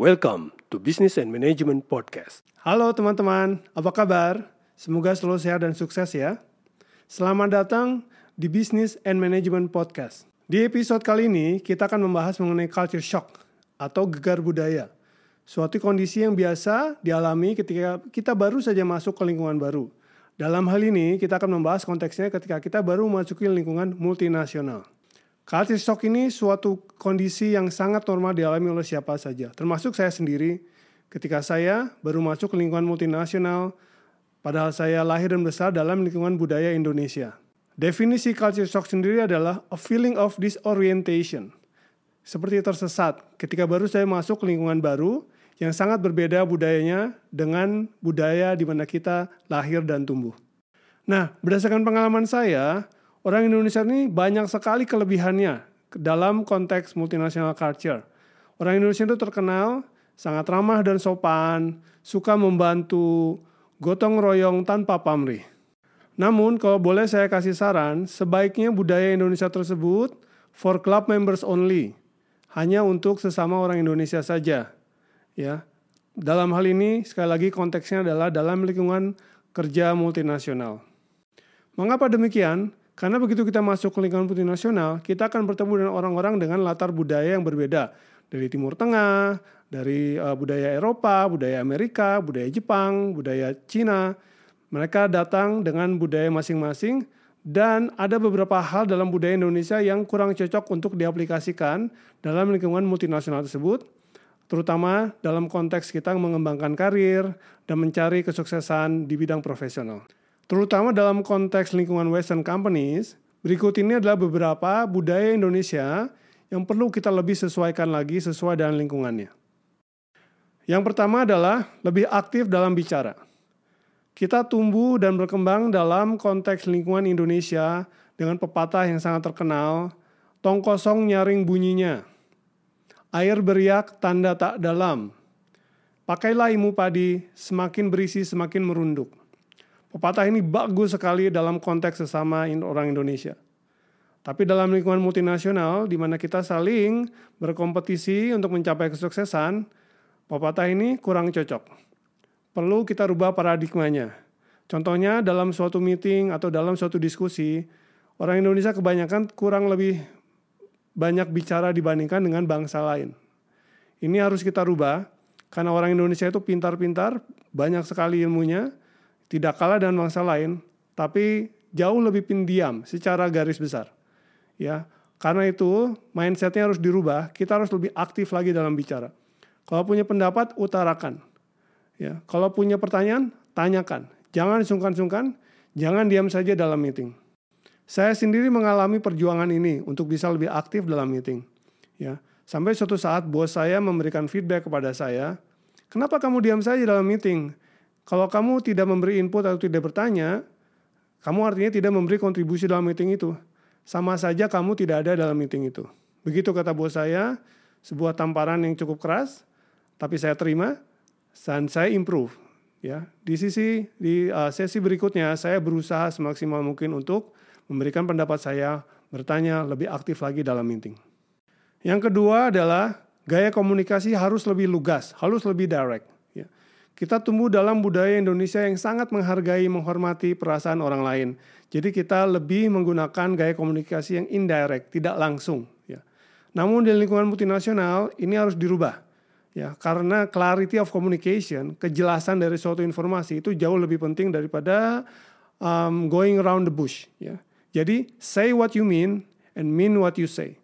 Welcome to Business and Management Podcast. Halo teman-teman, apa kabar? Semoga selalu sehat dan sukses ya. Selamat datang di Business and Management Podcast. Di episode kali ini, kita akan membahas mengenai culture shock atau gegar budaya. Suatu kondisi yang biasa dialami ketika kita baru saja masuk ke lingkungan baru. Dalam hal ini, kita akan membahas konteksnya ketika kita baru memasuki lingkungan multinasional. Culture shock ini suatu kondisi yang sangat normal dialami oleh siapa saja, termasuk saya sendiri ketika saya baru masuk ke lingkungan multinasional, padahal saya lahir dan besar dalam lingkungan budaya Indonesia. Definisi culture shock sendiri adalah a feeling of disorientation. Seperti tersesat ketika baru saya masuk ke lingkungan baru yang sangat berbeda budayanya dengan budaya di mana kita lahir dan tumbuh. Nah, berdasarkan pengalaman saya, orang Indonesia ini banyak sekali kelebihannya dalam konteks multinational culture. Orang Indonesia itu terkenal sangat ramah dan sopan, suka membantu, gotong royong tanpa pamrih. Namun kalau boleh saya kasih saran, sebaiknya budaya Indonesia tersebut for club members only, hanya untuk sesama orang Indonesia saja. Ya. Dalam hal ini sekali lagi konteksnya adalah dalam lingkungan kerja multinasional. Mengapa demikian? Karena begitu kita masuk ke lingkungan multinasional, kita akan bertemu dengan orang-orang dengan latar budaya yang berbeda. Dari Timur Tengah, dari uh, budaya Eropa, budaya Amerika, budaya Jepang, budaya Cina. Mereka datang dengan budaya masing-masing dan ada beberapa hal dalam budaya Indonesia yang kurang cocok untuk diaplikasikan dalam lingkungan multinasional tersebut, terutama dalam konteks kita mengembangkan karir dan mencari kesuksesan di bidang profesional. Terutama dalam konteks lingkungan Western companies, berikut ini adalah beberapa budaya Indonesia yang perlu kita lebih sesuaikan lagi sesuai dengan lingkungannya. Yang pertama adalah lebih aktif dalam bicara. Kita tumbuh dan berkembang dalam konteks lingkungan Indonesia dengan pepatah yang sangat terkenal, tong kosong nyaring bunyinya. Air beriak tanda tak dalam. Pakailah ilmu padi, semakin berisi semakin merunduk. Pepatah ini bagus sekali dalam konteks sesama orang Indonesia. Tapi dalam lingkungan multinasional, di mana kita saling berkompetisi untuk mencapai kesuksesan, pepatah ini kurang cocok. Perlu kita rubah paradigmanya. Contohnya dalam suatu meeting atau dalam suatu diskusi, orang Indonesia kebanyakan kurang lebih banyak bicara dibandingkan dengan bangsa lain. Ini harus kita rubah, karena orang Indonesia itu pintar-pintar, banyak sekali ilmunya, tidak kalah dengan bangsa lain, tapi jauh lebih pendiam secara garis besar. Ya, karena itu mindsetnya harus dirubah. Kita harus lebih aktif lagi dalam bicara. Kalau punya pendapat, utarakan. Ya, kalau punya pertanyaan, tanyakan. Jangan sungkan-sungkan, jangan diam saja dalam meeting. Saya sendiri mengalami perjuangan ini untuk bisa lebih aktif dalam meeting. Ya, sampai suatu saat bos saya memberikan feedback kepada saya, kenapa kamu diam saja dalam meeting? Kalau kamu tidak memberi input atau tidak bertanya, kamu artinya tidak memberi kontribusi dalam meeting itu. Sama saja kamu tidak ada dalam meeting itu. Begitu kata bos saya, sebuah tamparan yang cukup keras, tapi saya terima dan saya improve. Ya, di sisi di uh, sesi berikutnya saya berusaha semaksimal mungkin untuk memberikan pendapat saya, bertanya lebih aktif lagi dalam meeting. Yang kedua adalah gaya komunikasi harus lebih lugas, harus lebih direct. Kita tumbuh dalam budaya Indonesia yang sangat menghargai, menghormati perasaan orang lain. Jadi kita lebih menggunakan gaya komunikasi yang indirect, tidak langsung. Ya. Namun di lingkungan multinasional ini harus dirubah. Ya, karena clarity of communication, kejelasan dari suatu informasi itu jauh lebih penting daripada um, going around the bush. Ya. Jadi say what you mean and mean what you say.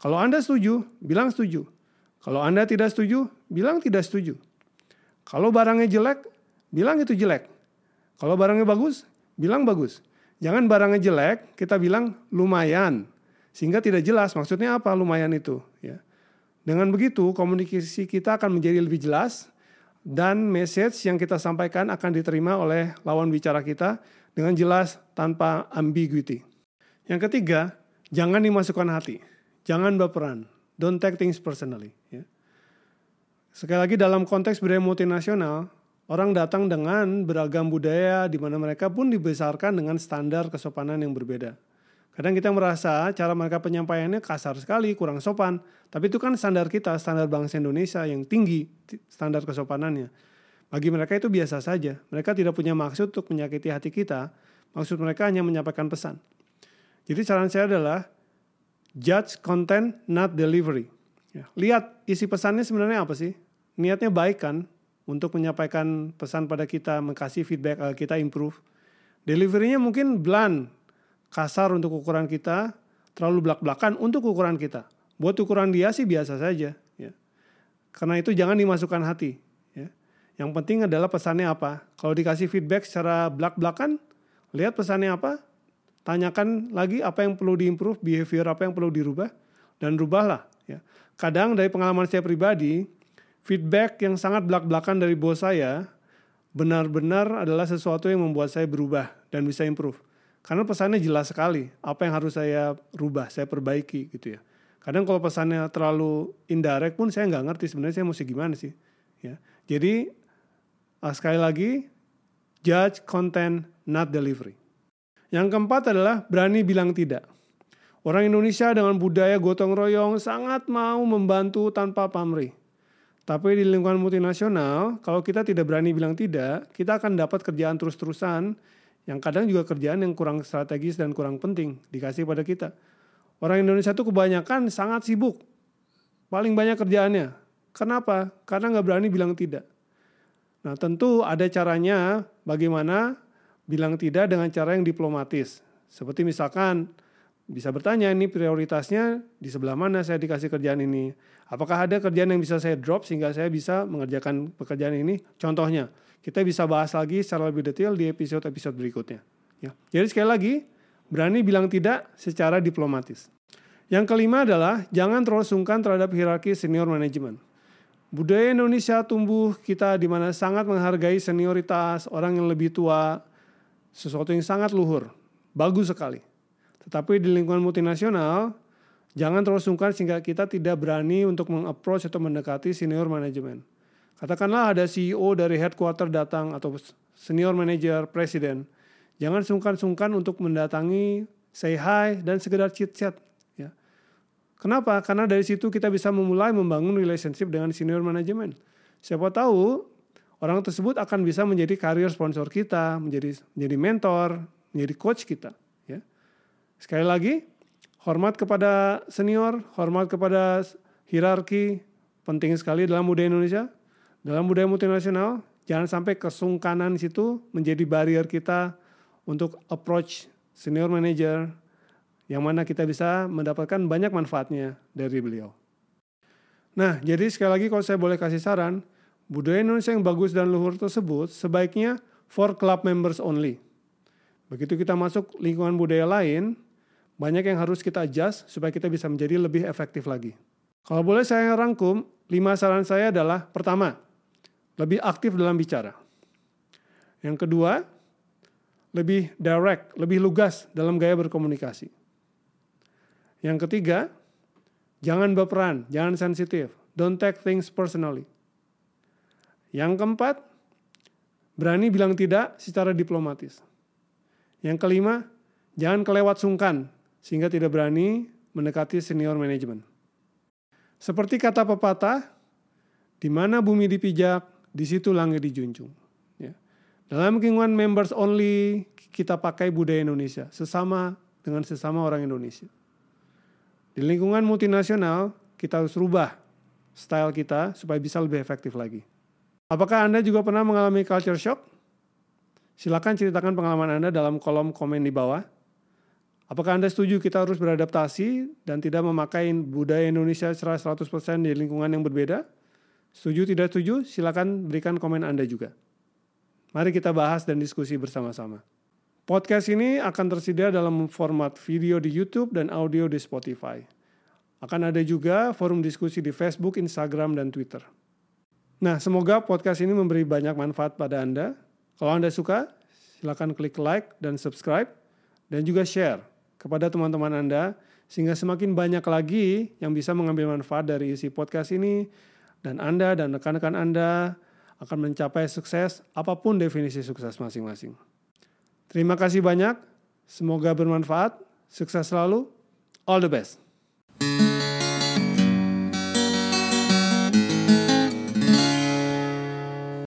Kalau Anda setuju, bilang setuju. Kalau Anda tidak setuju, bilang tidak setuju. Kalau barangnya jelek, bilang itu jelek. Kalau barangnya bagus, bilang bagus. Jangan barangnya jelek, kita bilang lumayan. Sehingga tidak jelas maksudnya apa lumayan itu. Ya. Dengan begitu, komunikasi kita akan menjadi lebih jelas dan message yang kita sampaikan akan diterima oleh lawan bicara kita dengan jelas tanpa ambiguity. Yang ketiga, jangan dimasukkan hati. Jangan baperan. Don't take things personally. Ya. Sekali lagi dalam konteks budaya multinasional, orang datang dengan beragam budaya di mana mereka pun dibesarkan dengan standar kesopanan yang berbeda. Kadang kita merasa cara mereka penyampaiannya kasar sekali, kurang sopan. Tapi itu kan standar kita, standar bangsa Indonesia yang tinggi, standar kesopanannya. Bagi mereka itu biasa saja. Mereka tidak punya maksud untuk menyakiti hati kita. Maksud mereka hanya menyampaikan pesan. Jadi saran saya adalah judge content, not delivery. Ya, lihat isi pesannya sebenarnya apa sih? Niatnya baik kan untuk menyampaikan pesan pada kita, mengkasih feedback agar kita improve. Deliverynya mungkin blunt, kasar untuk ukuran kita, terlalu belak-belakan untuk ukuran kita. Buat ukuran dia sih biasa saja. Ya. Karena itu jangan dimasukkan hati. Ya. Yang penting adalah pesannya apa. Kalau dikasih feedback secara belak-belakan, lihat pesannya apa, tanyakan lagi apa yang perlu diimprove, behavior apa yang perlu dirubah, dan rubahlah. Ya. Kadang dari pengalaman saya pribadi, feedback yang sangat belak-belakan dari bos saya benar-benar adalah sesuatu yang membuat saya berubah dan bisa improve. Karena pesannya jelas sekali, apa yang harus saya rubah, saya perbaiki gitu ya. Kadang kalau pesannya terlalu indirect pun saya nggak ngerti sebenarnya saya mesti gimana sih. Ya. Jadi uh, sekali lagi, judge content, not delivery. Yang keempat adalah berani bilang tidak. Orang Indonesia dengan budaya gotong royong sangat mau membantu tanpa pamrih. Tapi di lingkungan multinasional, kalau kita tidak berani bilang tidak, kita akan dapat kerjaan terus-terusan yang kadang juga kerjaan yang kurang strategis dan kurang penting dikasih pada kita. Orang Indonesia itu kebanyakan sangat sibuk, paling banyak kerjaannya. Kenapa? Karena nggak berani bilang tidak. Nah tentu ada caranya bagaimana bilang tidak dengan cara yang diplomatis. Seperti misalkan bisa bertanya ini prioritasnya di sebelah mana saya dikasih kerjaan ini. Apakah ada kerjaan yang bisa saya drop sehingga saya bisa mengerjakan pekerjaan ini? Contohnya, kita bisa bahas lagi secara lebih detail di episode-episode berikutnya. Ya. Jadi sekali lagi, berani bilang tidak secara diplomatis. Yang kelima adalah jangan terlalu sungkan terhadap hierarki senior manajemen. Budaya Indonesia tumbuh kita di mana sangat menghargai senioritas, orang yang lebih tua, sesuatu yang sangat luhur. Bagus sekali. Tetapi di lingkungan multinasional, jangan terlalu sungkan sehingga kita tidak berani untuk mengapproach atau mendekati senior manajemen. Katakanlah ada CEO dari headquarter datang atau senior manager, presiden. Jangan sungkan-sungkan untuk mendatangi, say hi, dan sekedar chit-chat. Ya. Kenapa? Karena dari situ kita bisa memulai membangun relationship dengan senior manajemen. Siapa tahu orang tersebut akan bisa menjadi career sponsor kita, menjadi menjadi mentor, menjadi coach kita. Sekali lagi, hormat kepada senior, hormat kepada hierarki, penting sekali dalam budaya Indonesia. Dalam budaya multinasional, jangan sampai kesungkanan situ menjadi barrier kita untuk approach senior manager yang mana kita bisa mendapatkan banyak manfaatnya dari beliau. Nah, jadi sekali lagi kalau saya boleh kasih saran, budaya Indonesia yang bagus dan luhur tersebut sebaiknya for club members only. Begitu kita masuk lingkungan budaya lain, banyak yang harus kita adjust supaya kita bisa menjadi lebih efektif lagi. Kalau boleh saya rangkum, lima saran saya adalah pertama, lebih aktif dalam bicara. Yang kedua, lebih direct, lebih lugas dalam gaya berkomunikasi. Yang ketiga, jangan berperan, jangan sensitif. Don't take things personally. Yang keempat, berani bilang tidak secara diplomatis. Yang kelima, jangan kelewat sungkan sehingga tidak berani mendekati senior manajemen. Seperti kata pepatah, di mana bumi dipijak, di situ langit dijunjung. Ya. Dalam lingkungan members only kita pakai budaya Indonesia sesama dengan sesama orang Indonesia. Di lingkungan multinasional kita harus rubah style kita supaya bisa lebih efektif lagi. Apakah Anda juga pernah mengalami culture shock? Silakan ceritakan pengalaman Anda dalam kolom komen di bawah. Apakah Anda setuju kita harus beradaptasi dan tidak memakai budaya Indonesia secara 100% di lingkungan yang berbeda? Setuju tidak setuju? Silakan berikan komen Anda juga. Mari kita bahas dan diskusi bersama-sama. Podcast ini akan tersedia dalam format video di YouTube dan audio di Spotify. Akan ada juga forum diskusi di Facebook, Instagram, dan Twitter. Nah, semoga podcast ini memberi banyak manfaat pada Anda. Kalau Anda suka, silakan klik like dan subscribe, dan juga share kepada teman-teman Anda, sehingga semakin banyak lagi yang bisa mengambil manfaat dari isi podcast ini, dan Anda dan rekan-rekan Anda akan mencapai sukses apa pun definisi sukses masing-masing. Terima kasih banyak, semoga bermanfaat. Sukses selalu. All the best.